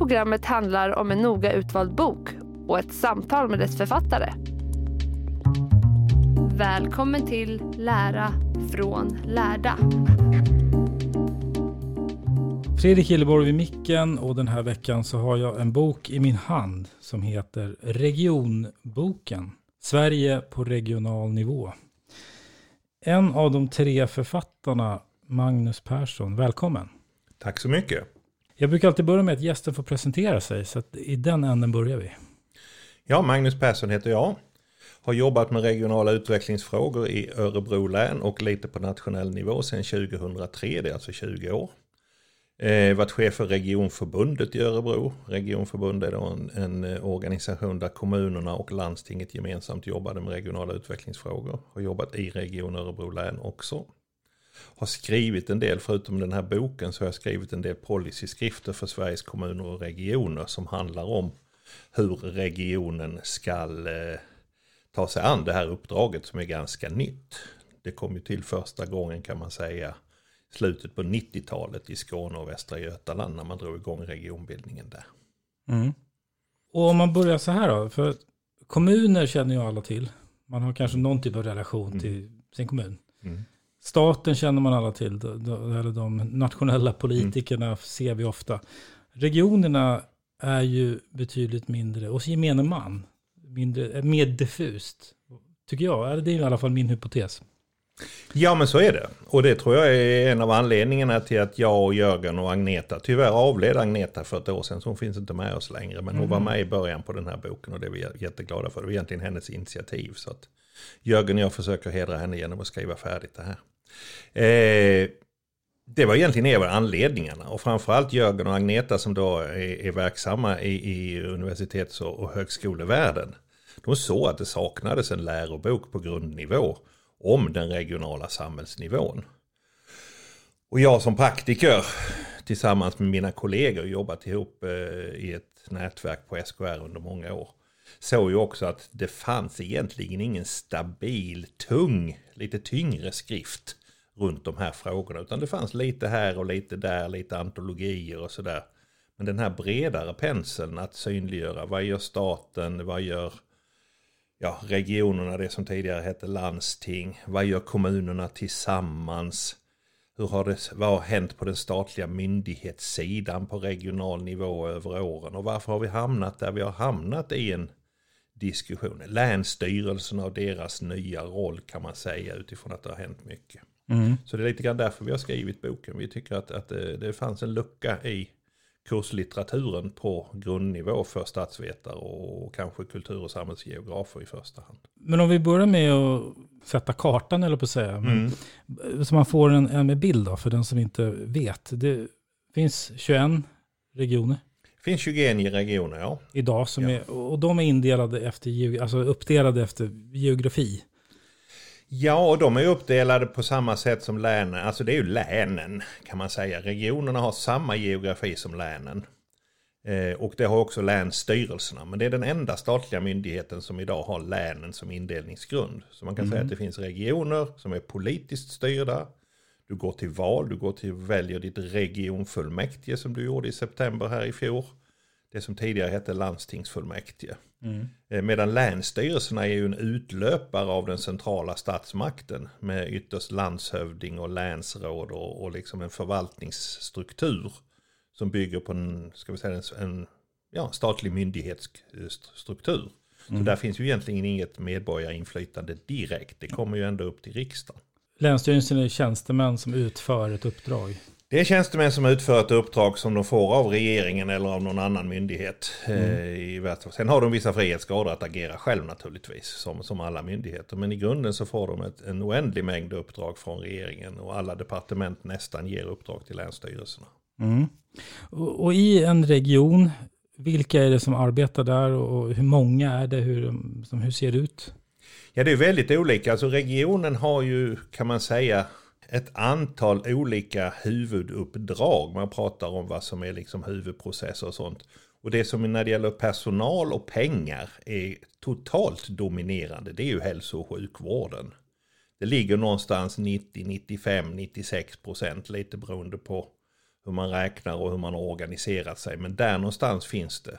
Programmet handlar om en noga utvald bok och ett samtal med dess författare. Välkommen till Lära från lärda. Fredrik Gilleborg vid micken och den här veckan så har jag en bok i min hand som heter Regionboken. Sverige på regional nivå. En av de tre författarna, Magnus Persson, välkommen. Tack så mycket. Jag brukar alltid börja med att gästen får presentera sig, så att i den änden börjar vi. Ja, Magnus Persson heter jag. Har jobbat med regionala utvecklingsfrågor i Örebro län och lite på nationell nivå sedan 2003, det är alltså 20 år. Eh, varit chef för regionförbundet i Örebro. Regionförbundet är då en, en eh, organisation där kommunerna och landstinget gemensamt jobbade med regionala utvecklingsfrågor. Har jobbat i Region Örebro län också. Har skrivit en del, förutom den här boken, så har jag skrivit en del policyskrifter för Sveriges kommuner och regioner som handlar om hur regionen ska eh, ta sig an det här uppdraget som är ganska nytt. Det kom ju till första gången kan man säga slutet på 90-talet i Skåne och Västra Götaland när man drog igång regionbildningen där. Mm. Och om man börjar så här då, för kommuner känner ju alla till. Man har kanske någon typ av relation Mm. till sin kommun. Mm. Staten känner man alla till, eller de nationella politikerna ser vi ofta. Regionerna är ju betydligt mindre, och gemene man, mindre, mer diffust. Tycker jag, det är i alla fall min hypotes. Ja men så är det. Och det tror jag är en av anledningarna till att jag och Jörgen och Agneta, tyvärr avled Agneta för ett år sedan så hon finns inte med oss längre. Men hon var med i början på den här boken och det är vi jätteglada för. Det var egentligen hennes initiativ. Så att Jörgen och jag försöker hedra henne genom att skriva färdigt det här. Eh, det var egentligen en av anledningarna och framförallt Jörgen och Agneta som då är, är verksamma i, i universitets och, och högskolevärlden. De såg att det saknades en lärobok på grundnivå om den regionala samhällsnivån. Och jag som praktiker tillsammans med mina kollegor jobbat ihop eh, i ett nätverk på SKR under många år. Såg ju också att det fanns egentligen ingen stabil, tung, lite tyngre skrift runt de här frågorna. Utan det fanns lite här och lite där, lite antologier och sådär. Men den här bredare penseln att synliggöra, vad gör staten, vad gör ja, regionerna, det som tidigare hette landsting, vad gör kommunerna tillsammans? Hur har det, vad har hänt på den statliga myndighetssidan på regional nivå över åren? Och varför har vi hamnat där vi har hamnat i en diskussion? Länsstyrelserna och deras nya roll kan man säga utifrån att det har hänt mycket. Så det är lite grann därför vi har skrivit boken. Vi tycker att, att det, det fanns en lucka i kurslitteraturen på grundnivå för statsvetare och kanske kultur och samhällsgeografer i första hand. Men om vi börjar med att sätta kartan, eller på att säga. Men, Så man får en, en bild då, för den som inte vet. Det finns 21 regioner Det finns 21 i regioner, ja. idag, som Ja. är, och de är indelade efter, alltså uppdelade efter geografi. Ja, och de är uppdelade på samma sätt som länen. Alltså det är ju länen kan man säga. Regionerna har samma geografi som länen. Eh, och det har också länsstyrelserna. Men det är den enda statliga myndigheten som idag har länen som indelningsgrund. Så man kan mm. säga att det finns regioner som är politiskt styrda. Du går till val, du går till väljer ditt regionfullmäktige som du gjorde i september här i fjol. Det som tidigare hette landstingsfullmäktige. Mm. Eh, medan länsstyrelserna är ju en utlöpare av den centrala statsmakten med ytterst landshövding och länsråd och, och liksom en förvaltningsstruktur som bygger på en, ska vi säga, en, ja, statlig myndighetsstruktur. Mm. Så där finns ju egentligen inget medborgarinflytande direkt. Det kommer ju ändå upp till riksdagen. Länsstyrelsen är tjänstemän som utför ett uppdrag. Det är tjänstemän som utför ett uppdrag som de får av regeringen eller av någon annan myndighet. Mm. Eh, Sen har de vissa frihetsgrader att agera själv naturligtvis, som, som alla myndigheter. Men i grunden så får de ett, en oändlig mängd uppdrag från regeringen och alla departement nästan ger uppdrag till länsstyrelserna. Mm. Och, och, i en region, vilka är det som arbetar där och hur många är det? Hur, som, hur ser det ut? Ja, det är väldigt olika. Alltså regionen har ju, kan man säga, ett antal olika huvuduppdrag. Man pratar om vad som är liksom huvudprocesser och sånt. Och det som när det gäller personal och pengar är totalt dominerande, det är ju hälso och sjukvården. Det ligger någonstans 90, 95, 96 procent, lite beroende på hur man räknar och hur man har organiserat sig. Men där någonstans finns det.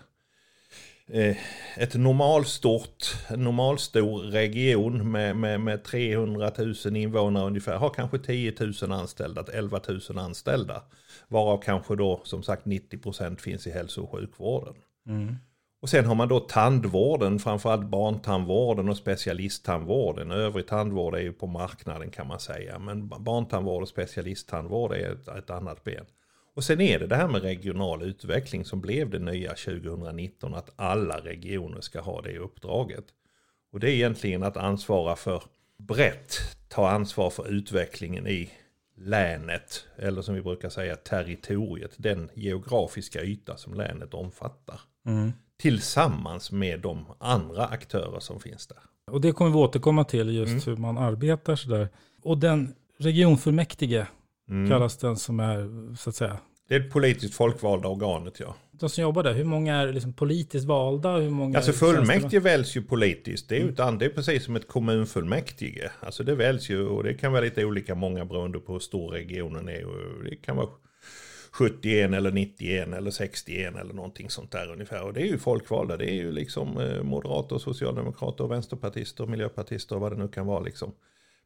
Eh, ett normalstort, normalstor region med, med, med 300 000 invånare ungefär har kanske 10 000 anställda, 11 000 anställda. Varav kanske då som sagt 90% finns i hälso och sjukvården. Mm. Och sen har man då tandvården, framförallt barntandvården och specialisttandvården. Övrig tandvård är ju på marknaden kan man säga. Men barntandvård och specialisttandvård är ett, ett annat ben. Och sen är det det här med regional utveckling som blev det nya 2019, att alla regioner ska ha det uppdraget. Och det är egentligen att ansvara för brett, ta ansvar för utvecklingen i länet, eller som vi brukar säga territoriet, den geografiska yta som länet omfattar. Mm. Tillsammans med de andra aktörer som finns där. Och det kommer vi återkomma till, just mm. hur man arbetar sådär. Och den regionfullmäktige, Mm. Kallas den som är, så att säga. Det är ett politiskt folkvalda organet, ja. De som jobbar där, hur många är liksom politiskt valda? Hur många alltså fullmäktige väljs ju politiskt. Det är, mm. utan, det är precis som ett kommunfullmäktige. Alltså det väljs ju och det kan vara lite olika många beroende på hur stor regionen är. Det kan vara 71 eller 91 eller 61 eller någonting sånt där ungefär. Och det är ju folkvalda. Det är ju liksom eh, moderater, socialdemokrater, vänsterpartister, miljöpartister och vad det nu kan vara liksom.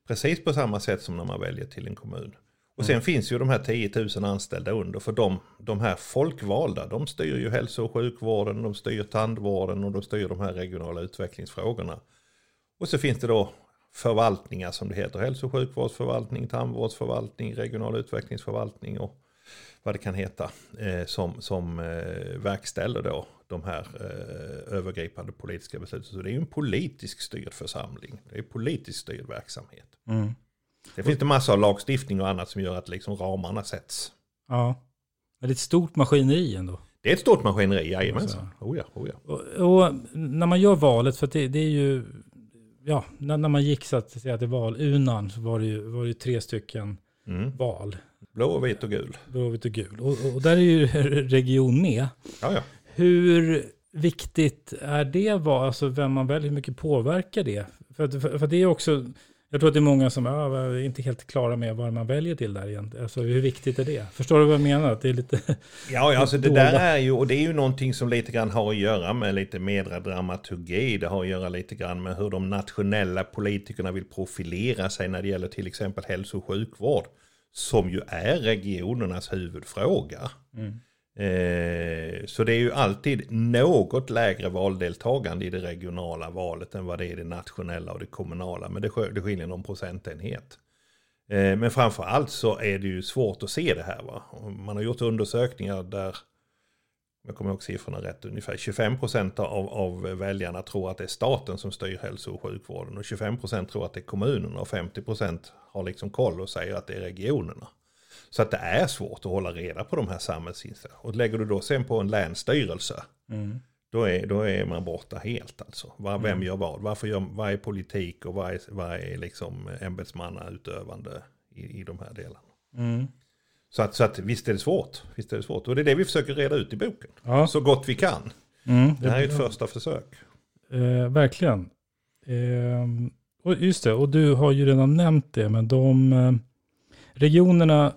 Precis på samma sätt som när man väljer till en kommun. Och sen mm. finns ju de här 10 000 anställda under. För de, de här folkvalda, de styr ju hälso och sjukvården, de styr tandvården och de styr de här regionala utvecklingsfrågorna. Och så finns det då förvaltningar som det heter. Hälso och sjukvårdsförvaltning, tandvårdsförvaltning, regional utvecklingsförvaltning och vad det kan heta. Eh, som som eh, verkställer då de här eh, övergripande politiska besluten. Så det är ju en politisk styrd församling. Det är politiskt styrd verksamhet. Mm. Det finns det massor av lagstiftning och annat som gör att liksom ramarna sätts. Ja, det är ett stort maskineri ändå. Det är ett stort maskineri, jajamensan. Oh ja, oh ja. Och, och, när man gör valet, för det, det, är ju, ja, när, när, man gick så att säga till valurnan så var det ju, var det tre stycken mm. val. Blå, vit och gul. Blå, vit och gul. Och, och där är ju region med. Ja, ja. Hur viktigt är det, alltså vem man väljer, hur mycket påverkar det? För, för, för det är också, jag tror att det är många som är inte helt klara med vad man väljer till där egentligen. Alltså hur viktigt är det? Förstår du vad jag menar? Att det är lite... Ja, alltså det där är ju, och det är ju någonting som lite grann har att göra med lite mer dramaturgi. Det har att göra lite grann med hur de nationella politikerna vill profilera sig när det gäller till exempel hälso och sjukvård. Som ju är regionernas huvudfråga. Mm. Eh, så det är ju alltid något lägre valdeltagande i det regionala valet än vad det är i det nationella och det kommunala. Men det, skiljer någon procentenhet. Eh, men framför allt så är det ju svårt att se det här. Va? Man har gjort undersökningar där, jag kommer ihåg siffrorna rätt, ungefär 25 procent av, av väljarna tror att det är staten som styr hälso och sjukvården. Och 25 procent tror att det är kommunerna och 50 procent har liksom koll och säger att det är regionerna. Så att det är svårt att hålla reda på de här samhällsinsatserna. Och lägger du då sen på en länsstyrelse, mm. Då är, då är man borta helt alltså. Var, vem Mm. gör vad? Varför gör, vad är politik och vad är, vad är liksom ämbetsmannautövande i, i de här delarna? Mm. Så att, så att visst är det svårt. Visst är det svårt. Och det är det vi försöker reda ut i boken. Ja. Så gott vi kan. Mm, Det här är ett första försök. Eh, verkligen. Eh, och just det, och du har ju redan nämnt det, men de eh, regionerna,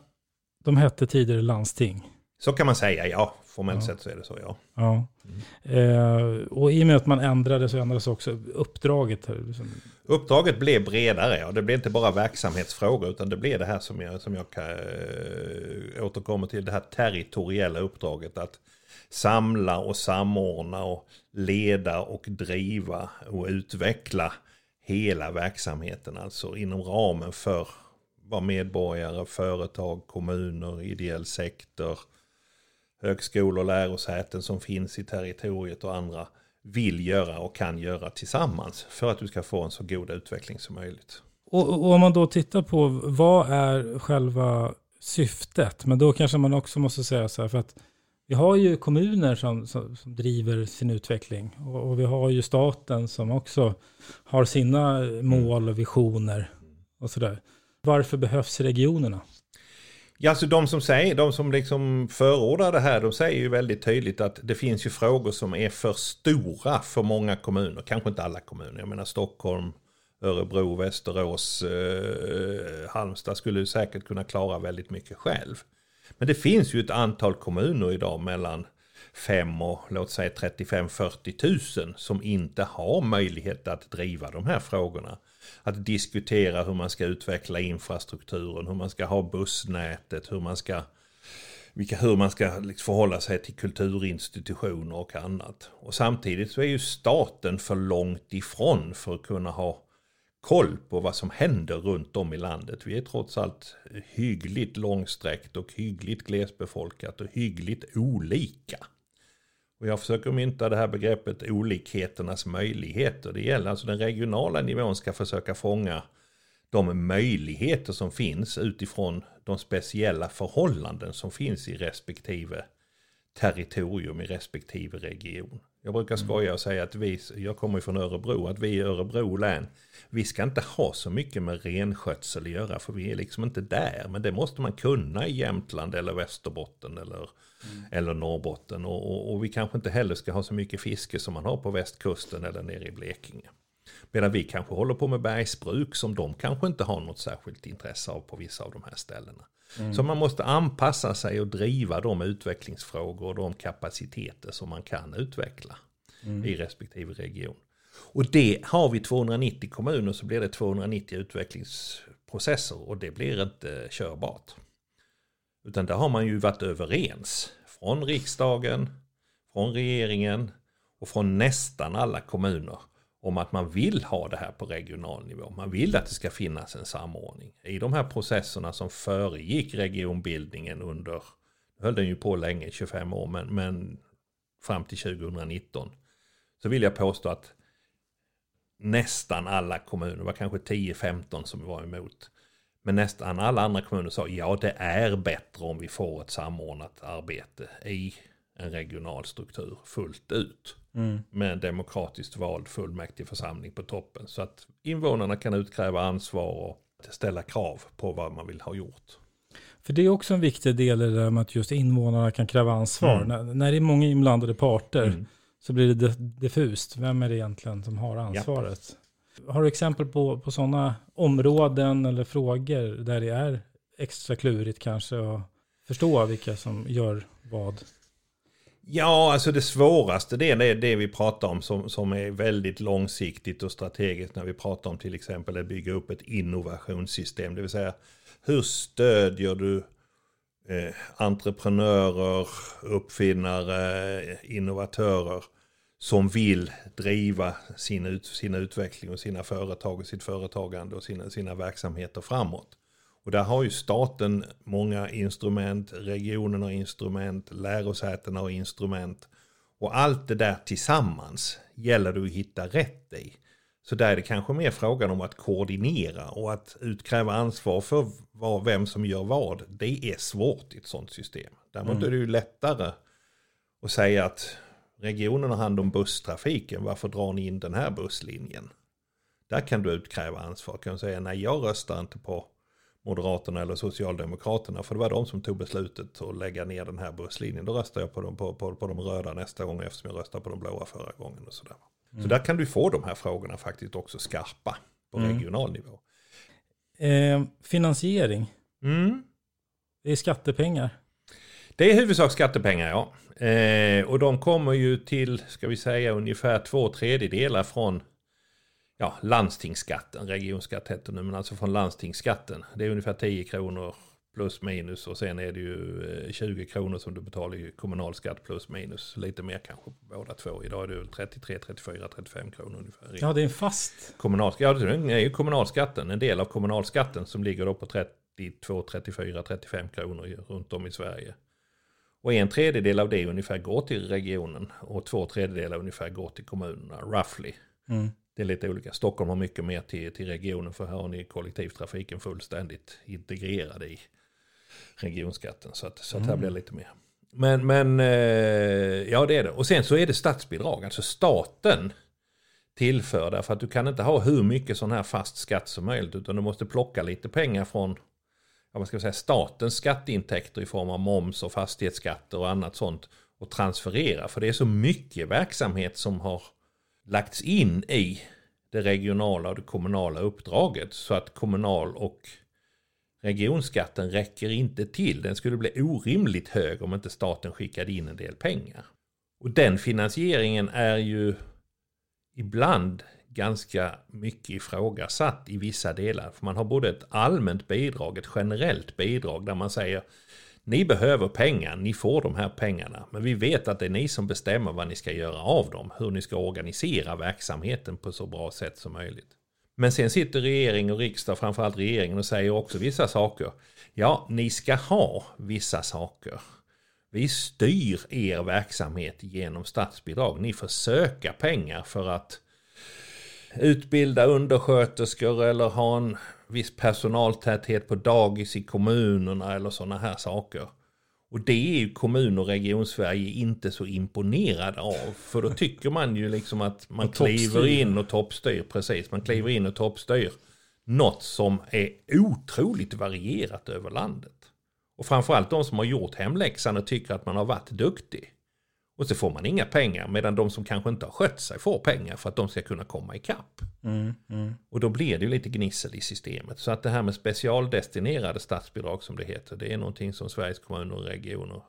de hette tidigare landsting. Så kan man säga, ja. Formellt Ja. sett så är det så, ja. Ja. Eh, och i och med att man ändrade så ändrades också uppdraget. Här, liksom. Uppdraget blev bredare, ja. Det blev inte bara verksamhetsfrågor, utan det blev det här som jag, som jag kan, äh, återkommer till, det här territoriella uppdraget. Att samla och samordna och leda och driva och utveckla hela verksamheten, alltså inom ramen för vad medborgare, företag, kommuner, ideell sektor, högskolor, lärosäten som finns i territoriet och andra vill göra och kan göra tillsammans för att du ska få en så god utveckling som möjligt. Och, och om man då tittar på vad är själva syftet, men då kanske man också måste säga så här, för att vi har ju kommuner som, som, som driver sin utveckling och, och vi har ju staten som också har sina mål och visioner och sådär. Varför behövs regionerna? Ja, alltså de som säger, de som liksom förordar det här, de säger ju väldigt tydligt att det finns ju frågor som är för stora för många kommuner. Kanske inte alla kommuner. Jag menar Stockholm, Örebro, Västerås, eh, Halmstad skulle säkert kunna klara väldigt mycket själv. Men det finns ju ett antal kommuner idag mellan 5 och låt säga 35-40 000 som inte har möjlighet att driva de här frågorna. Att diskutera hur man ska utveckla infrastrukturen, hur man ska ha bussnätet, hur man ska, vilka, hur man ska liksom förhålla sig till kulturinstitutioner och annat. Och samtidigt så är ju staten för långt ifrån för att kunna ha koll på vad som händer runt om i landet. Vi är trots allt hyggligt långsträckt och hyggligt glesbefolkat och hyggligt olika. Och jag försöker mynta det här begreppet olikheternas möjligheter. Det gäller alltså den regionala nivån ska försöka fånga de möjligheter som finns utifrån de speciella förhållanden som finns i respektive territorium i respektive region. Jag brukar skoja och säga att vi, jag kommer från Örebro, att vi i Örebro län, vi ska inte ha så mycket med renskötsel att göra för vi är liksom inte där. Men det måste man kunna i Jämtland eller Västerbotten eller, eller Norrbotten. Och, och, och vi kanske inte heller ska ha så mycket fiske som man har på västkusten eller nere i Blekinge. Medan vi kanske håller på med bergsbruk som de kanske inte har något särskilt intresse av på vissa av de här ställena. Så man måste anpassa sig och driva de utvecklingsfrågor och de kapaciteter som man kan utveckla i respektive region. Och det har vi 290 kommuner så blir det 290 utvecklingsprocesser och det blir inte körbart. Utan där har man ju varit överens från riksdagen, från regeringen och från nästan alla kommuner om att man vill ha det här på regional nivå. Man vill att det ska finnas en samordning. I de här processerna som föregick regionbildningen under, nu höll den ju på länge, 25 år, men, men fram till 2019, så vill jag påstå att nästan alla kommuner, det var kanske 10-15 som var emot, men nästan alla andra kommuner sa ja det är bättre om vi får ett samordnat arbete i en regional struktur fullt ut. Med en demokratiskt vald fullmäktigeförsamling på toppen. Så att invånarna kan utkräva ansvar och ställa krav på vad man vill ha gjort. För det är också en viktig del i det där med att just invånarna kan kräva ansvar. Mm. När, när det är många inblandade parter Mm. så blir det dif- diffust. Vem är det egentligen som har ansvaret? Har du exempel på, på sådana områden eller frågor där det är extra klurigt kanske att förstå vilka som gör vad? Ja, alltså det svåraste det är det vi pratar om som, som är väldigt långsiktigt och strategiskt när vi pratar om till exempel att bygga upp ett innovationssystem. Det vill säga hur stödjer du eh, entreprenörer, uppfinnare, innovatörer som vill driva sin, ut, sin utveckling och sina företag och sitt företagande och sina, sina verksamheter framåt. Och där har ju staten många instrument, regionerna har instrument, lärosätena har instrument. Och allt det där tillsammans gäller det att hitta rätt i. Så där är det kanske mer frågan om att koordinera och att utkräva ansvar för vad, vem som gör vad. Det är svårt i ett sånt system. Däremot är det ju lättare att säga att regionen har hand om busstrafiken, varför drar ni in den här busslinjen? Där kan du utkräva ansvar, kan du säga nej jag röstar inte på Moderaterna eller Socialdemokraterna, för det var de som tog beslutet att lägga ner den här busslinjen. Då röstar jag på de, på, på, på de röda nästa gång eftersom jag röstade på de blåa förra gången. Och sådär. Mm. Så där kan du få de här frågorna faktiskt också skarpa på mm. regional nivå. Eh, finansiering. Mm. Det är skattepengar. Det är i huvudsak skattepengar ja. Eh, och de kommer ju till, ska vi säga, ungefär två tredjedelar från ja, landstingsskatten. Regionskatt heter det nu, men alltså från landstingsskatten. Det är ungefär 10 kronor plus minus och sen är det ju 20 eh, kronor som du betalar i kommunalskatt plus minus. Lite mer kanske på båda två. Idag är det 33, 34, 35 kronor ungefär. Ja, det är en fast. Kommunalskatt, ja, det är ju kommunalskatten. En del av kommunalskatten som ligger då på 32, 34, 35 kronor runt om i Sverige. Och en tredjedel av det ungefär går till regionen och två tredjedelar ungefär går till kommunerna, roughly. Mm. Det är lite olika. Stockholm har mycket mer till, till regionen för här har ni kollektivtrafiken fullständigt integrerad i regionskatten. Så att, så att här mm. blir det lite mer. Men, men eh, ja det är det. Och sen så är det statsbidrag, alltså staten tillför därför att du kan inte ha hur mycket sån här fast skatt som möjligt utan du måste plocka lite pengar från ja, vad ska säga, statens skatteintäkter i form av moms och fastighetsskatter och annat sånt och transferera. För det är så mycket verksamhet som har lagts in i det regionala och det kommunala uppdraget så att kommunal och regionskatten räcker inte till. Den skulle bli orimligt hög om inte staten skickade in en del pengar. Och den finansieringen är ju ibland ganska mycket ifrågasatt i vissa delar. För man har både ett allmänt bidrag, ett generellt bidrag där man säger ni behöver pengar, ni får de här pengarna. Men vi vet att det är ni som bestämmer vad ni ska göra av dem. Hur ni ska organisera verksamheten på så bra sätt som möjligt. Men sen sitter regering och riksdag, framförallt regeringen, och säger också vissa saker. Ja, ni ska ha vissa saker. Vi styr er verksamhet genom statsbidrag. Ni får söka pengar för att utbilda undersköterskor eller ha en viss personaltäthet på dagis i kommunerna eller sådana här saker. Och det är ju kommun och region-Sverige inte så imponerade av. För då tycker man ju liksom att man kliver in och toppstyr. Precis, man kliver in och toppstyr. Något som är otroligt varierat över landet. Och framförallt de som har gjort hemläxan och tycker att man har varit duktig. Och så får man inga pengar medan de som kanske inte har skött sig får pengar för att de ska kunna komma ikapp. Mm, mm. Och då blir det ju lite gnissel i systemet. Så att det här med specialdestinerade statsbidrag som det heter, det är någonting som Sveriges kommuner och regioner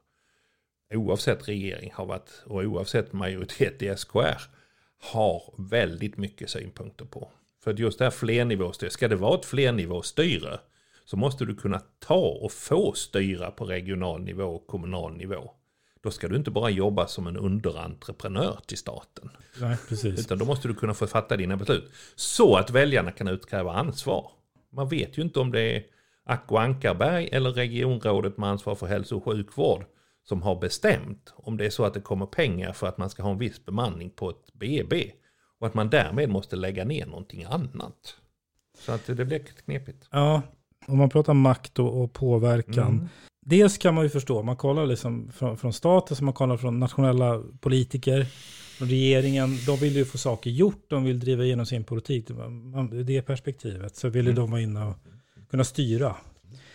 oavsett regering har varit och oavsett majoritet i SKR har väldigt mycket synpunkter på. För just det här flernivåstyre, ska det vara ett flernivåstyre så måste du kunna ta och få styra på regional nivå och kommunal nivå då ska du inte bara jobba som en underentreprenör till staten. Nej, precis. Utan då måste du kunna få fatta dina beslut. Så att väljarna kan utkräva ansvar. Man vet ju inte om det är Acko Ankarberg eller regionrådet med ansvar för hälso och sjukvård som har bestämt om det är så att det kommer pengar för att man ska ha en viss bemanning på ett BB. Och att man därmed måste lägga ner någonting annat. Så att det blir knepigt. Ja, om man pratar makt och, och påverkan. Mm dels kan man ju förstå, man kollar liksom från, från staten, så man kollar från nationella politiker, från regeringen, de vill ju få saker gjort, de vill driva igenom sin politik. Det, det perspektivet så vill ju mm. de vara inne och kunna styra.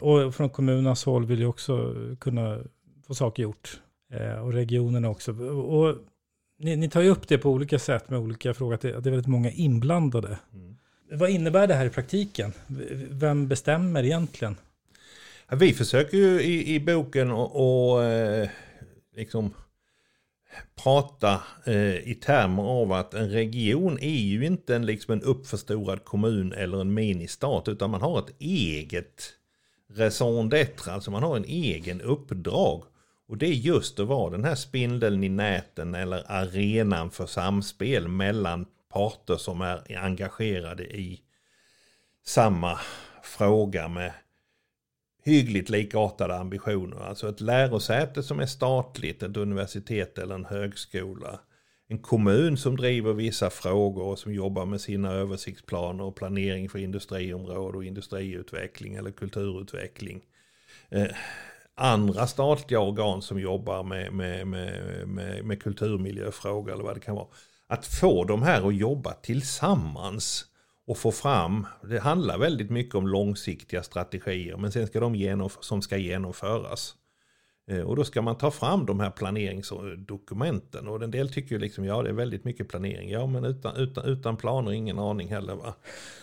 Och från kommunernas håll vill ju också kunna få saker gjort. Eh, och regionerna också. Och ni, ni, tar ju upp det på olika sätt med olika frågor, att det, att det är väldigt många inblandade. Mm. Vad innebär det här i praktiken? Vem bestämmer egentligen? Vi försöker ju i, i boken och, eh, och liksom prata eh, i termer av att en region är ju inte en, liksom en uppförstorad kommun eller en ministat utan man har ett eget raison d'être, alltså man har en egen uppdrag. Och det är just att vara den här spindeln i näten eller arenan för samspel mellan parter som är engagerade i samma fråga med hyggligt likartade ambitioner. Alltså ett lärosäte som är statligt, ett universitet eller en högskola. En kommun som driver vissa frågor och som jobbar med sina översiktsplaner och planering för industriområde och industriutveckling eller kulturutveckling. Eh, andra statliga organ som jobbar med, med, med, med, med kulturmiljöfrågor eller vad det kan vara. Att få de här att jobba tillsammans och få fram, det handlar väldigt mycket om långsiktiga strategier men sen ska de genomf- som ska genomföras. Eh, och då ska man ta fram de här planeringsdokumenten. Och en del tycker ju liksom, ja det är väldigt mycket planering. Ja men utan, utan, utan planer ingen aning heller va.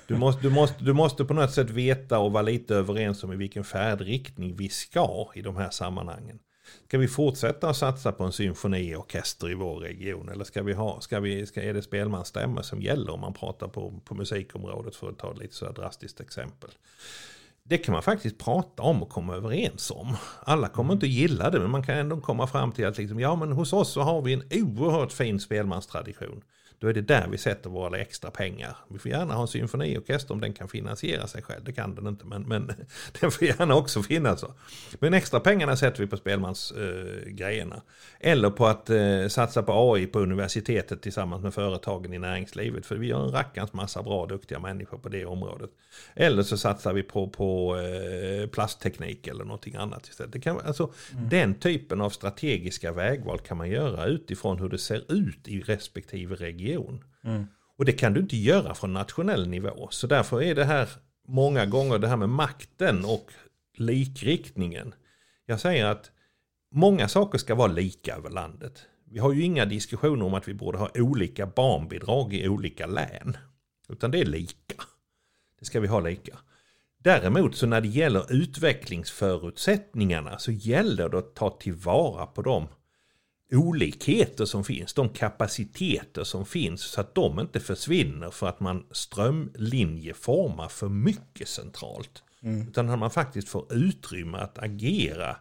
Du måste, du, måste, du måste på något sätt veta och vara lite överens om i vilken färdriktning vi ska i de här sammanhangen. Ska vi fortsätta att satsa på en symfoniorkester i vår region? Eller ska vi ha, ska vi, ska, är det spelmansstämma som gäller om man pratar på, på musikområdet för att ta ett lite så drastiskt exempel? Det kan man faktiskt prata om och komma överens om. Alla kommer inte att gilla det men man kan ändå komma fram till att liksom, ja men hos oss så har vi en oerhört fin spelmanstradition. Då är det där vi sätter våra extra pengar. Vi får gärna ha en symfoniorkester om den kan finansiera sig själv. Det kan den inte, men, men den får gärna också finnas. Men extra pengarna sätter vi på spelmansgrejerna. Eh, Eller på att eh, satsa på AI på universitetet tillsammans med företagen i näringslivet. För vi har en rackans massa bra, duktiga människor på det området. Eller så satsar vi på, på eh, plastteknik eller någonting annat istället. Det kan, alltså, mm. Den typen av strategiska vägval kan man göra utifrån hur det ser ut i respektive region region. Mm. Och det kan du inte göra från nationell nivå. Så därför är det här många gånger det här med makten och likriktningen. Jag säger att många saker ska vara lika över landet. Vi har ju inga diskussioner om att vi borde ha olika barnbidrag i olika län. Utan det är lika. Det ska vi ha lika. Däremot så när det gäller utvecklingsförutsättningarna så gäller det att ta tillvara på dem olikheter som finns, de kapaciteter som finns så att de inte försvinner för att man strömlinjeformar för mycket centralt. Mm. Utan att man faktiskt får utrymme att agera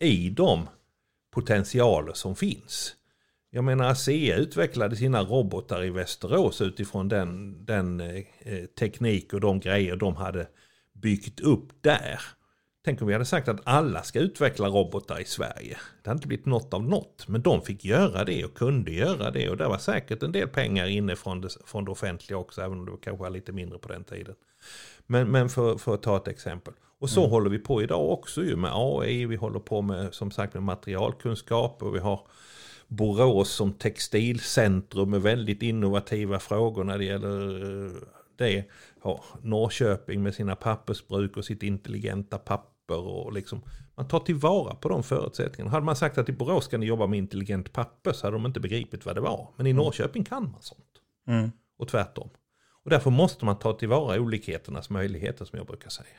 i de potentialer som finns. Jag menar ASEA utvecklade sina robotar i Västerås utifrån den, den eh, teknik och de grejer de hade byggt upp där. Tänk om vi hade sagt att alla ska utveckla robotar i Sverige. Det hade inte blivit något av något. Men de fick göra det och kunde göra det. Och det var säkert en del pengar inne från det, från det offentliga också. Även om det kanske var lite mindre på den tiden. Men, men för, för att ta ett exempel. Och så mm. håller vi på idag också ju med AI. Vi håller på med som sagt med materialkunskap. Och vi har Borås som textilcentrum med väldigt innovativa frågor när det gäller eh, det. Ja, Norrköping med sina pappersbruk och sitt intelligenta papper papper och liksom man tar tillvara på de förutsättningarna. Hade man sagt att i Borås ska ni jobba med intelligent papper så hade de inte begripit vad det var. Men i mm. Norrköping kan man sånt. Mm. Och tvärtom. Och därför måste man ta tillvara olikheternas möjligheter som jag brukar säga.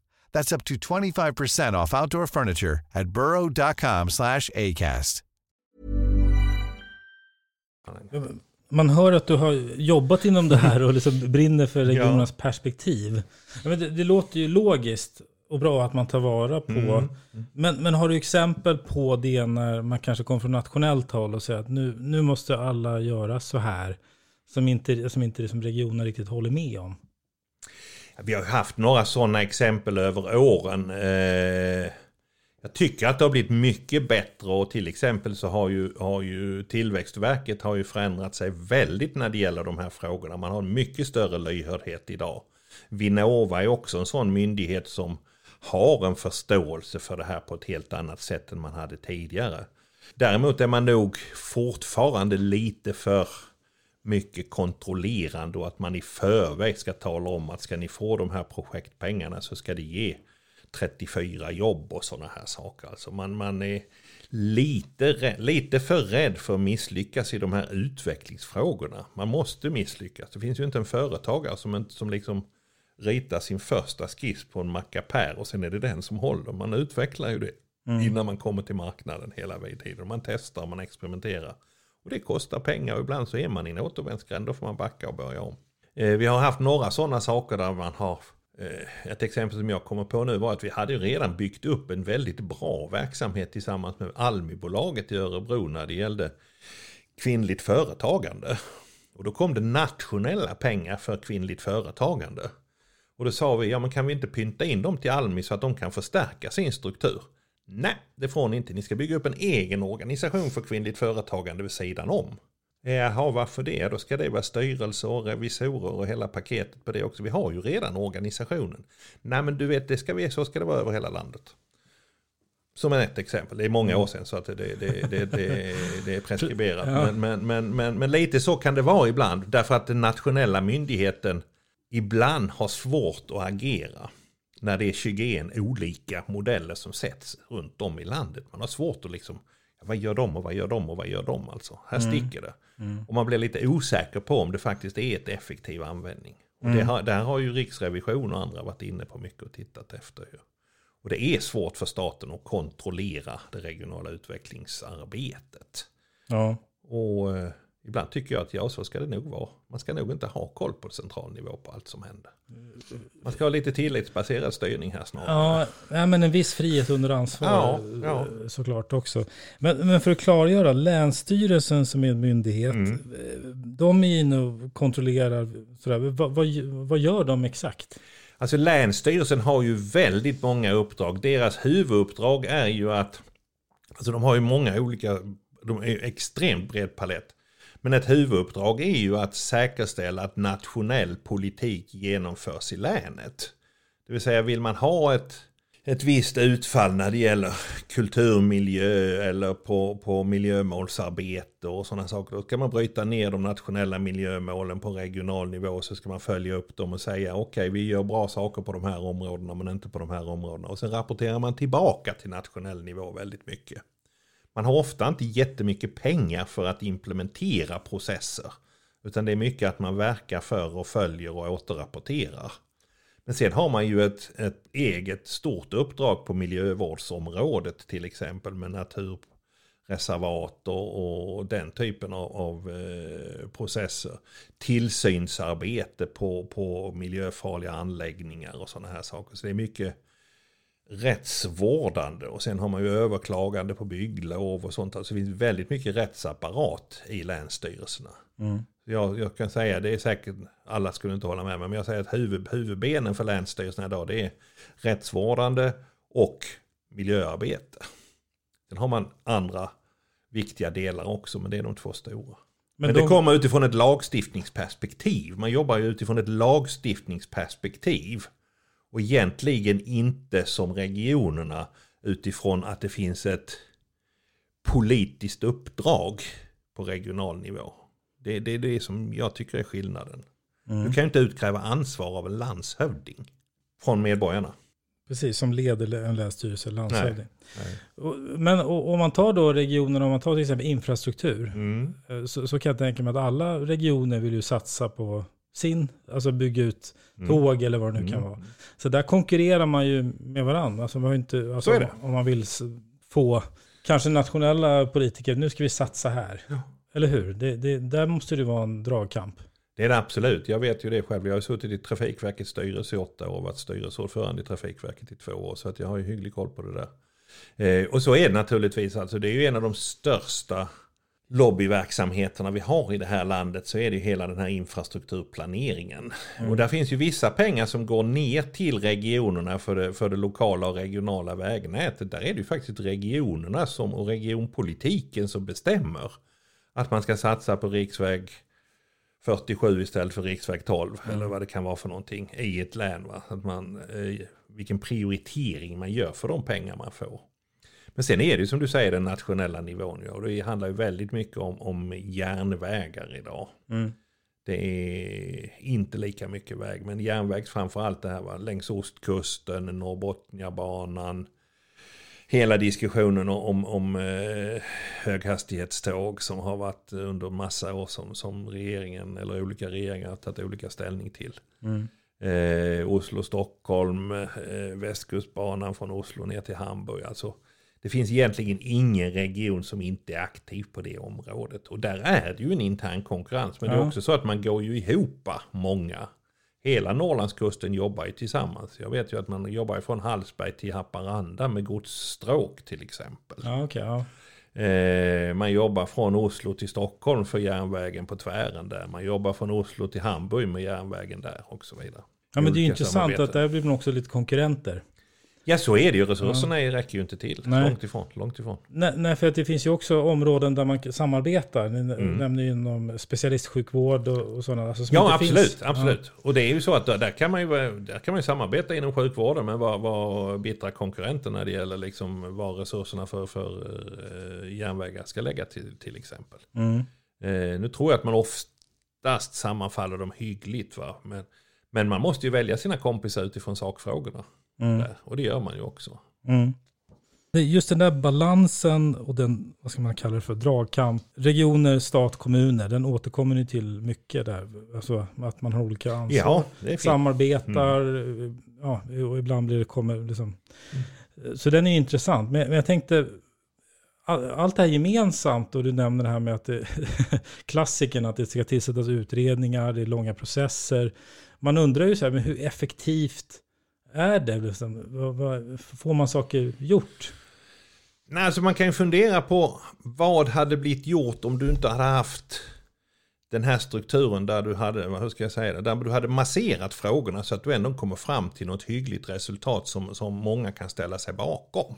That's up to 25% off outdoor furniture at burrow.com slash acast. Man hör att du har jobbat inom det här och liksom brinner för regionernas perspektiv. Ja, men det, det låter ju logiskt och bra att man tar vara på. Mm. Men, men har du exempel på det när man kanske kommer från nationellt håll och säger att nu, nu måste alla göra så här. Som inte, som inte liksom regionen riktigt håller med om. Vi har haft några sådana exempel över åren. Eh, jag tycker att det har blivit mycket bättre och till exempel så har ju, har ju Tillväxtverket har ju förändrat sig väldigt när det gäller de här frågorna. Man har mycket större lyhördhet idag. Vinnova är också en sån myndighet som har en förståelse för det här på ett helt annat sätt än man hade tidigare. Däremot är man nog fortfarande lite för mycket kontrollerande och att man i förväg ska tala om att ska ni få de här projektpengarna så ska det ge 34 jobb och sådana här saker. Alltså man, man är lite, lite för rädd för att misslyckas i de här utvecklingsfrågorna. Man måste misslyckas. Det finns ju inte en företagare som, som liksom ritar sin första skiss på en mackapär och sen är det den som håller. Man utvecklar ju det mm. innan man kommer till marknaden hela tiden. Man testar, man experimenterar. Och det kostar pengar och ibland så är man i en återvändsgränd. Då får man backa och börja om. Eh, vi har haft några sådana saker där man har eh, ett exempel som jag kommer på nu var att vi hade redan byggt upp en väldigt bra verksamhet tillsammans med Almi-bolaget i Örebro när det gällde kvinnligt företagande. Och då kom det nationella pengar för kvinnligt företagande. Och då sa vi, ja men kan vi inte pynta in dem till Almi så att de kan förstärka sin struktur? Nej, det får ni inte. Ni ska bygga upp en egen organisation för kvinnligt företagande vid sidan om. Jaha, varför det? Då ska det vara styrelse och revisorer och hela paketet på det också. Vi har ju redan organisationen. Nej, men du vet, det ska vi, så ska det vara över hela landet. Som ett exempel, det är många år sedan så att det, det, det, det, är preskriberat. Men, men, men, men lite så kan det vara ibland, därför att den nationella myndigheten ibland har svårt att agera när det är 21 olika modeller som sätts runt om i landet. Man har svårt att liksom, vad gör de och vad gör de och vad gör de alltså? Här mm. sticker det. Mm. Och man blir lite osäker på om det faktiskt är ett effektiv användning. Och mm. det har, där har ju Riksrevision och andra varit inne på mycket och tittat efter. Och det är svårt för staten att kontrollera det regionala utvecklingsarbetet. Ja. Och eh, Ibland tycker jag att ja, så ska det nog vara. Man ska nog inte ha koll på central nivå på allt som händer. Man ska ha lite tillitsbaserad styrning här snarare. Ja, men en viss frihet under ansvar ja, ja. såklart också. Men, men, för att klargöra, Länsstyrelsen som är en myndighet, mm. de är inne och kontrollerar, sådär. Vad, vad, vad gör de exakt? Alltså Länsstyrelsen har ju väldigt många uppdrag. Deras huvuduppdrag är ju att, alltså de har ju många olika, de är extremt bred palett. Men ett huvuduppdrag är ju att säkerställa att nationell politik genomförs i länet. Det vill säga vill man ha ett, ett visst utfall när det gäller kulturmiljö eller på, på miljömålsarbete och sådana saker. Då ska man bryta ner de nationella miljömålen på regional nivå så ska man följa upp dem och säga okej okay, vi gör bra saker på de här områdena men inte på de här områdena. Och sen rapporterar man tillbaka till nationell nivå väldigt mycket. Man har ofta inte jättemycket pengar för att implementera processer. Utan det är mycket att man verkar för och följer och återrapporterar. Men sen har man ju ett, ett eget stort uppdrag på miljövårdsområdet till exempel med naturreservat och, och den typen av, av eh, processer. Tillsynsarbete på, på miljöfarliga anläggningar och sådana här saker. Så det är mycket rättsvårdande och sen har man ju överklagande på bygglov och sånt. Alltså det finns väldigt mycket rättsapparat i länsstyrelserna. Mm. Jag, jag, kan säga, det är säkert, alla skulle inte hålla med mig, men jag säger att huvud, huvudbenen för länsstyrelserna idag det är rättsvårdande och miljöarbete. Sen har man andra viktiga delar också, men det är de två stora. Men, men det de... kommer utifrån ett lagstiftningsperspektiv. Man jobbar ju utifrån ett lagstiftningsperspektiv. Och egentligen inte som regionerna utifrån att det finns ett politiskt uppdrag på regional nivå. Det, det är det som jag tycker är skillnaden. Mm. Du kan ju inte utkräva ansvar av en landshövding från medborgarna. Precis, som leder en länsstyrelse eller landshövding. Men om man tar då regionerna, om man tar till exempel infrastruktur, mm. Eh, så, så, kan jag tänka mig att alla regioner vill ju satsa på sin, alltså bygga ut tåg eller vad det nu kan vara. Så där konkurrerar man ju med varandra. Alltså man inte, alltså. Om man vill få kanske nationella politiker, nu ska vi satsa här. Eller hur? Det, det, där måste det vara en dragkamp. Det är det absolut. Jag vet ju det själv. Jag har suttit i Trafikverkets styrelse i åtta år och varit styrelseordförande i Trafikverket i två år. Så att jag har ju hygglig koll på det där. Eh, och så är det naturligtvis. Alltså, det är ju en av de största lobbyverksamheterna vi har i det här landet. Så är det ju hela den här infrastrukturplaneringen. Och där finns ju vissa pengar som går ner till regionerna för det, för det lokala och regionala vägnätet. Där är det ju faktiskt regionerna som, och regionpolitiken som bestämmer att man ska satsa på riksväg 47 istället för riksväg 12 eller vad det kan vara för någonting i ett län. Va? Att man, eh, vilken prioritering man gör för de pengar man får. Men sen är det ju som du säger den nationella nivån. Ja, och det handlar ju väldigt mycket om, om järnvägar idag. Det är inte lika mycket väg, men järnväg framförallt det här va? längs ostkusten, Norrbotniabanan. Hela diskussionen om, om eh, höghastighetståg som har varit under massa år som, som regeringen eller olika regeringar har tagit olika ställning till. Eh, Oslo-Stockholm, eh, västkustbanan från Oslo ner till Hamburg. Alltså, det finns egentligen ingen region som inte är aktiv på det området. Och där är det ju en intern konkurrens. Men det är Ja. också så att man går ju ihop många. Hela Norrlandskusten jobbar ju tillsammans. Jag vet ju att man jobbar från Hallsberg till Haparanda med godsstråk till exempel. Ja, okej. ja. Eh, man jobbar från Oslo till Stockholm för järnvägen på tvären där. Man jobbar från Oslo till Hamburg med järnvägen där och så vidare. ja, men det är intressant att där blir man också lite konkurrenter. Ja, så är det ju. Resurserna räcker ju inte till. Nej. Långt ifrån. Långt ifrån. Nej, nej, för att det finns ju också områden där man samarbetar. Ni Mm. nämner ju inom specialistsjukvård och, och sådana. Alltså Ja, absolut. Finns. absolut. Och det är ju så att där, kan man ju, där kan man ju samarbeta inom sjukvården men vara var bittra konkurrenter när det gäller liksom var resurserna för, för eh, järnvägar ska lägga till, till exempel. Ja. Mm. Eh, nu tror jag att man oftast sammanfaller dem hyggligt. Va? Men, men man måste ju välja sina kompisar utifrån sakfrågorna. Där. Och det gör man ju också. Mm. Just den där balansen och den, vad ska man kalla det för, dragkamp. Regioner, stat, kommuner, den återkommer ju till mycket där. Alltså att man har olika ansvar. Ja, det är fint. samarbetar, ja, och ibland blir det kommer liksom. Så den är intressant. Men, men jag tänkte, all- allt det här gemensamt och du nämner det här med att det, klassiken att det ska tillsättas utredningar, det är långa processer. Man undrar ju så här, men hur effektivt är det? Liksom? Får man saker gjort? Nej, alltså man kan ju fundera på vad hade blivit gjort om du inte hade haft den här strukturen där du hade, hur ska jag säga det, där du hade masserat frågorna så att du ändå kommer fram till något hyggligt resultat som, som många kan ställa sig bakom.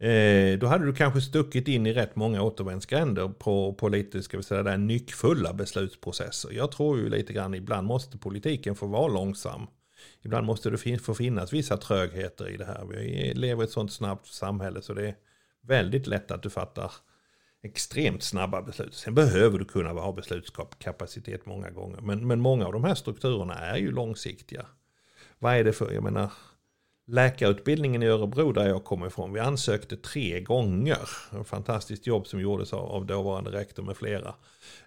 Eh, då hade du kanske stuckit in i rätt många återvändsgränder på, på lite, ska vi säga, där nyckfulla beslutsprocesser. Jag tror ju lite grann, ibland måste politiken få vara långsam. Ibland måste det få finnas vissa trögheter i det här. Vi lever i ett sånt snabbt samhälle så det är väldigt lätt att du fattar extremt snabba beslut. Sen behöver du kunna ha beslutskapacitet många gånger. Men, men många av de här strukturerna är ju långsiktiga. Vad är det för, jag menar, läkarutbildningen i Örebro där jag kommer ifrån, vi ansökte tre gånger. En fantastiskt jobb som gjordes av, av dåvarande rektor med flera.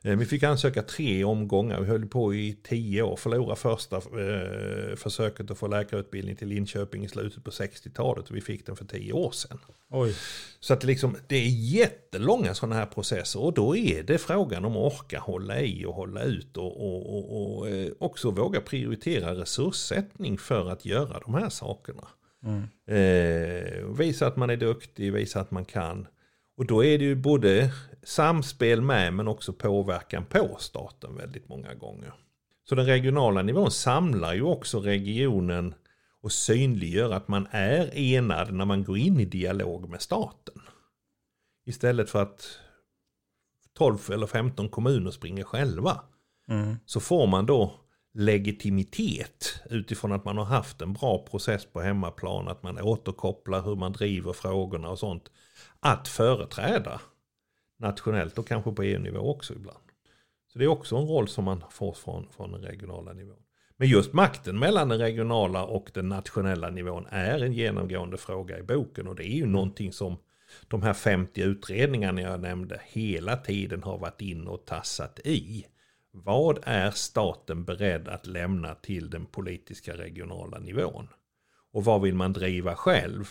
Eh, Vi fick ansöka tre omgångar, vi höll på i tio år, förlorade första eh, försöket att få läkarutbildning till Linköping i slutet på 60-talet och vi fick den för tio år sedan. Oj. Så att det, liksom, det är jättelånga sådana här processer och då är det frågan om att orka hålla i och hålla ut och, och, och, och eh, också våga prioritera resurssättning för att göra de här sakerna. Eh, visa att man är duktig, visa att man kan. Och då är det ju både samspel med men också påverkan på staten väldigt många gånger. Så den regionala nivån samlar ju också regionen och synliggör att man är enad när man går in i dialog med staten. Istället för att 12 eller 15 kommuner springer själva. Så får man då legitimitet utifrån att man har haft en bra process på hemmaplan, att man återkopplar hur man driver frågorna och sånt. Att företräda nationellt och kanske på EU-nivå också ibland. Så det är också en roll som man får från, från den regionala nivån. Men just makten mellan den regionala och den nationella nivån är en genomgående fråga i boken och det är ju någonting som de här 50 utredningarna jag nämnde hela tiden har varit in och tassat i. Vad är staten beredd att lämna till den politiska regionala nivån? Och vad vill man driva själv?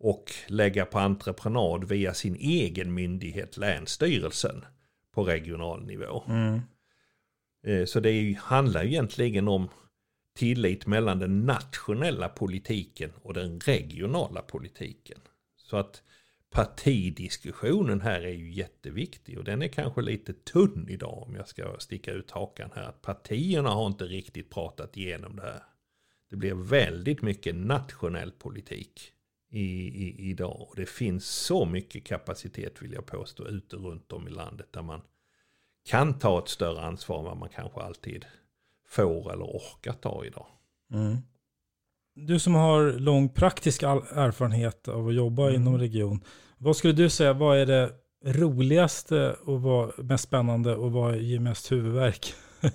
Och lägga på entreprenad via sin egen myndighet, Länsstyrelsen, på regional nivå. Mm. Eh, Så det handlar egentligen om tillit mellan den nationella politiken och den regionala politiken. Så att partidiskussionen här är ju jätteviktig och den är kanske lite tunn idag om jag ska sticka ut hakan här. Att partierna har inte riktigt pratat igenom det här. Det blir väldigt mycket nationell politik i, i, idag och det finns så mycket kapacitet vill jag påstå ute runt om i landet där man kan ta ett större ansvar än vad man kanske alltid får eller orkar ta idag. Mm. Du som har lång praktisk erfarenhet av att jobba Mm. inom region. Vad skulle du säga, vad är det roligaste och vad mest spännande och vad ger mest huvudvärk?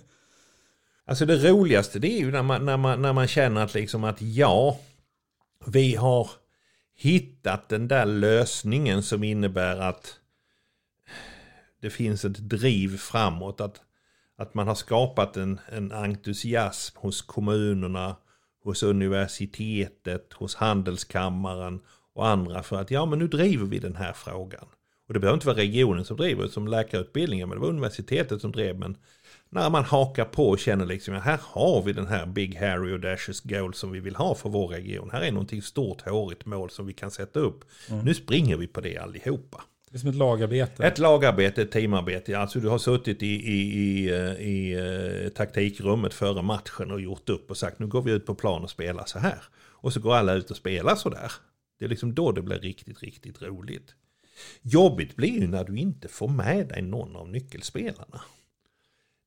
Alltså det roligaste det är ju när man, när man, när man känner att, liksom att ja, vi har hittat den där lösningen som innebär att det finns ett driv framåt. Att, att man har skapat en, en entusiasm hos kommunerna, hos universitetet, hos handelskammaren och andra för att ja men nu driver vi den här frågan. Och det behöver inte vara regionen som driver som läkarutbildningen, men det var universitetet som drev. Men när man hakar på och känner liksom, här har vi den här Big Harry och Dashes goal som vi vill ha för vår region. Här är någonting stort, hårigt mål som vi kan sätta upp. Nu springer vi på det allihopa. Det är som ett lagarbete. Ett lagarbete, ett teamarbete. Alltså du har suttit i, i, i, eh, i eh, taktikrummet före matchen och gjort upp och sagt nu går vi ut på plan och spelar så här. Och så går alla ut och spelar så där. Det är liksom då det blir riktigt, riktigt roligt. Jobbigt blir ju när du inte får med dig någon av nyckelspelarna.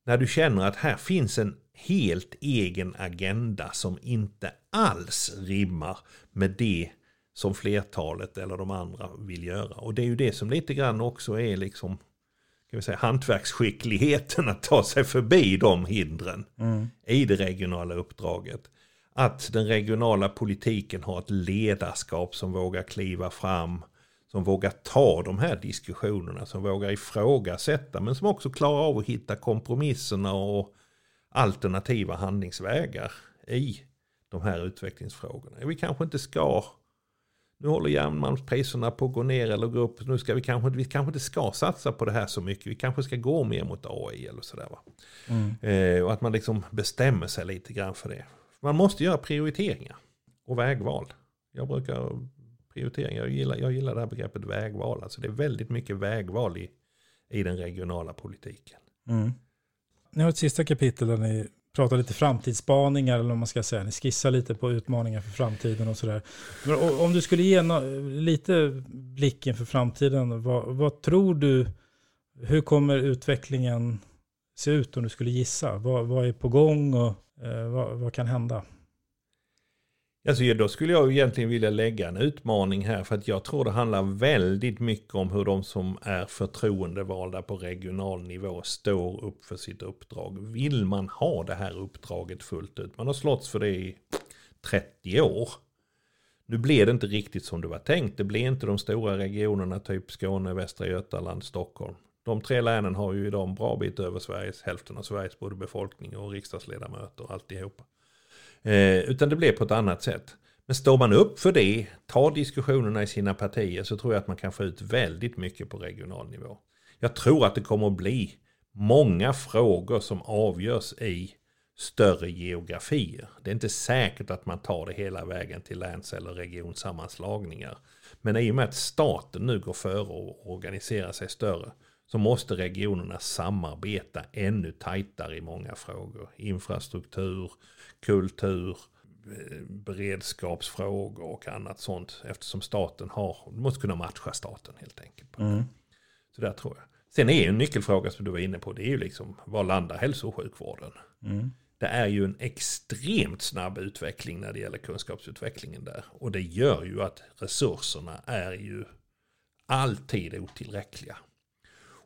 När du känner att här finns en helt egen agenda som inte alls rimmar med det som flertalet eller de andra vill göra. Och det är ju det som lite grann också är liksom kan vi säga, hantverksskickligheten att ta sig förbi de hindren i det regionala uppdraget. Att den regionala politiken har ett ledarskap som vågar kliva fram, som vågar ta de här diskussionerna, som vågar ifrågasätta, men som också klarar av att hitta kompromisserna och alternativa handlingsvägar i de här utvecklingsfrågorna. Vi kanske inte ska, nu håller järnmalmspriserna på att gå ner eller gå upp, nu ska vi kanske, vi kanske inte ska satsa på det här så mycket, vi kanske ska gå mer mot AI eller sådär. Va? Eh, och att man liksom bestämmer sig lite grann för det. Man måste göra prioriteringar och vägval. Jag brukar prioriteringar, jag gillar, jag gillar det här begreppet vägval. Alltså det är väldigt mycket vägval i, i den regionala politiken. Mm. Ni har ett sista kapitel där ni prata lite framtidsspaningar eller vad man ska säga. Ni skissar lite på utmaningar för framtiden och sådär. Om du skulle ge lite blick inför framtiden, vad, vad tror du, hur kommer utvecklingen se ut om du skulle gissa? Vad, vad är på gång och eh, vad, vad kan hända? Alltså, då skulle jag egentligen vilja lägga en utmaning här för att jag tror det handlar väldigt mycket om hur de som är förtroendevalda på regional nivå står upp för sitt uppdrag. Vill man ha det här uppdraget fullt ut? Man har slåtts för det i 30 år. Nu blev det inte riktigt som det var tänkt. Det blev inte de stora regionerna typ Skåne, Västra Götaland, Stockholm. De tre länen har ju idag en bra bit över Sveriges, hälften av Sveriges både befolkning och riksdagsledamöter och alltihopa. Eh, utan det blev på ett annat sätt. Men står man upp för det, tar diskussionerna i sina partier så tror jag att man kan få ut väldigt mycket på regional nivå. Jag tror att det kommer att bli många frågor som avgörs i större geografier. Det är inte säkert att man tar det hela vägen till läns eller regionsammanslagningar. Men i och med att staten nu går före och organiserar sig större så måste regionerna samarbeta ännu tajtare i många frågor. Infrastruktur, kultur, eh, beredskapsfrågor och annat sånt. Eftersom staten har, du måste kunna matcha staten helt enkelt. Det. Så där tror jag. Sen är en nyckelfråga som du var inne på, det är ju liksom, var landar hälso och sjukvården? Det är ju en extremt snabb utveckling när det gäller kunskapsutvecklingen där. Och det gör ju att resurserna är ju alltid otillräckliga.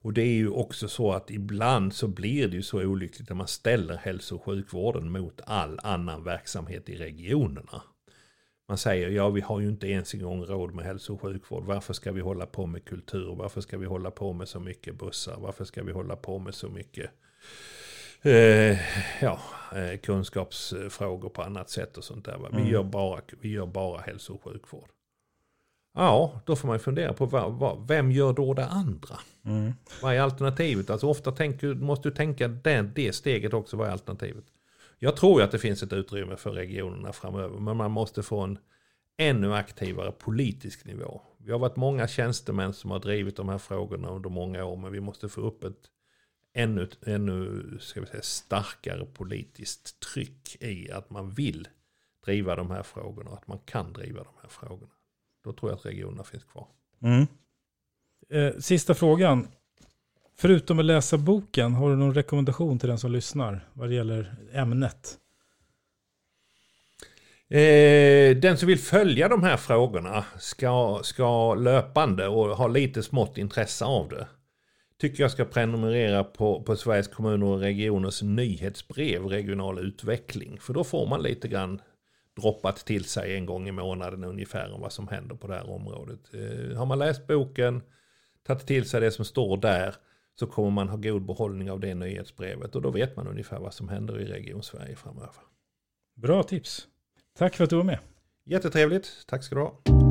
Och det är ju också så att ibland så blir det ju så olyckligt när man ställer hälso och sjukvården mot all annan verksamhet i regionerna. Man säger ja vi har ju inte ens en gång råd med hälso och sjukvård. Varför ska vi hålla på med kultur? Varför ska vi hålla på med så mycket bussar? Varför ska vi hålla på med så mycket eh, ja, eh, kunskapsfrågor på annat sätt och sånt där. Vi, Mm. gör bara, vi gör bara hälso och sjukvård. Ja, då får man fundera på vad, vad, vem gör då det andra? Mm. Vad är alternativet? Alltså ofta tänker, måste du tänka den, det steget också, vad är alternativet? Jag tror ju att det finns ett utrymme för regionerna framöver, men man måste få en ännu aktivare politisk nivå. Vi har varit många tjänstemän som har drivit de här frågorna under många år, men vi måste få upp ett ännu, ännu ska vi säga, starkare politiskt tryck i att man vill driva de här frågorna och att man kan driva de här frågorna. Då tror jag att regionerna finns kvar. Mm. Eh, sista frågan. Förutom att läsa boken, har du någon rekommendation till den som lyssnar vad det gäller ämnet? Eh, den som vill följa de här frågorna ska, ska löpande och ha lite smått intresse av det. Tycker jag ska prenumerera på, på Sveriges kommuner och regioners nyhetsbrev regional utveckling. För då får man lite grann droppat till sig en gång i månaden ungefär om vad som händer på det här området. Eh, har man läst boken, tagit till sig det som står där så kommer man ha god behållning av det nyhetsbrevet och då vet man ungefär vad som händer i Region Sverige framöver. Bra tips. Tack för att du var med. Jättetrevligt, tack ska du ha.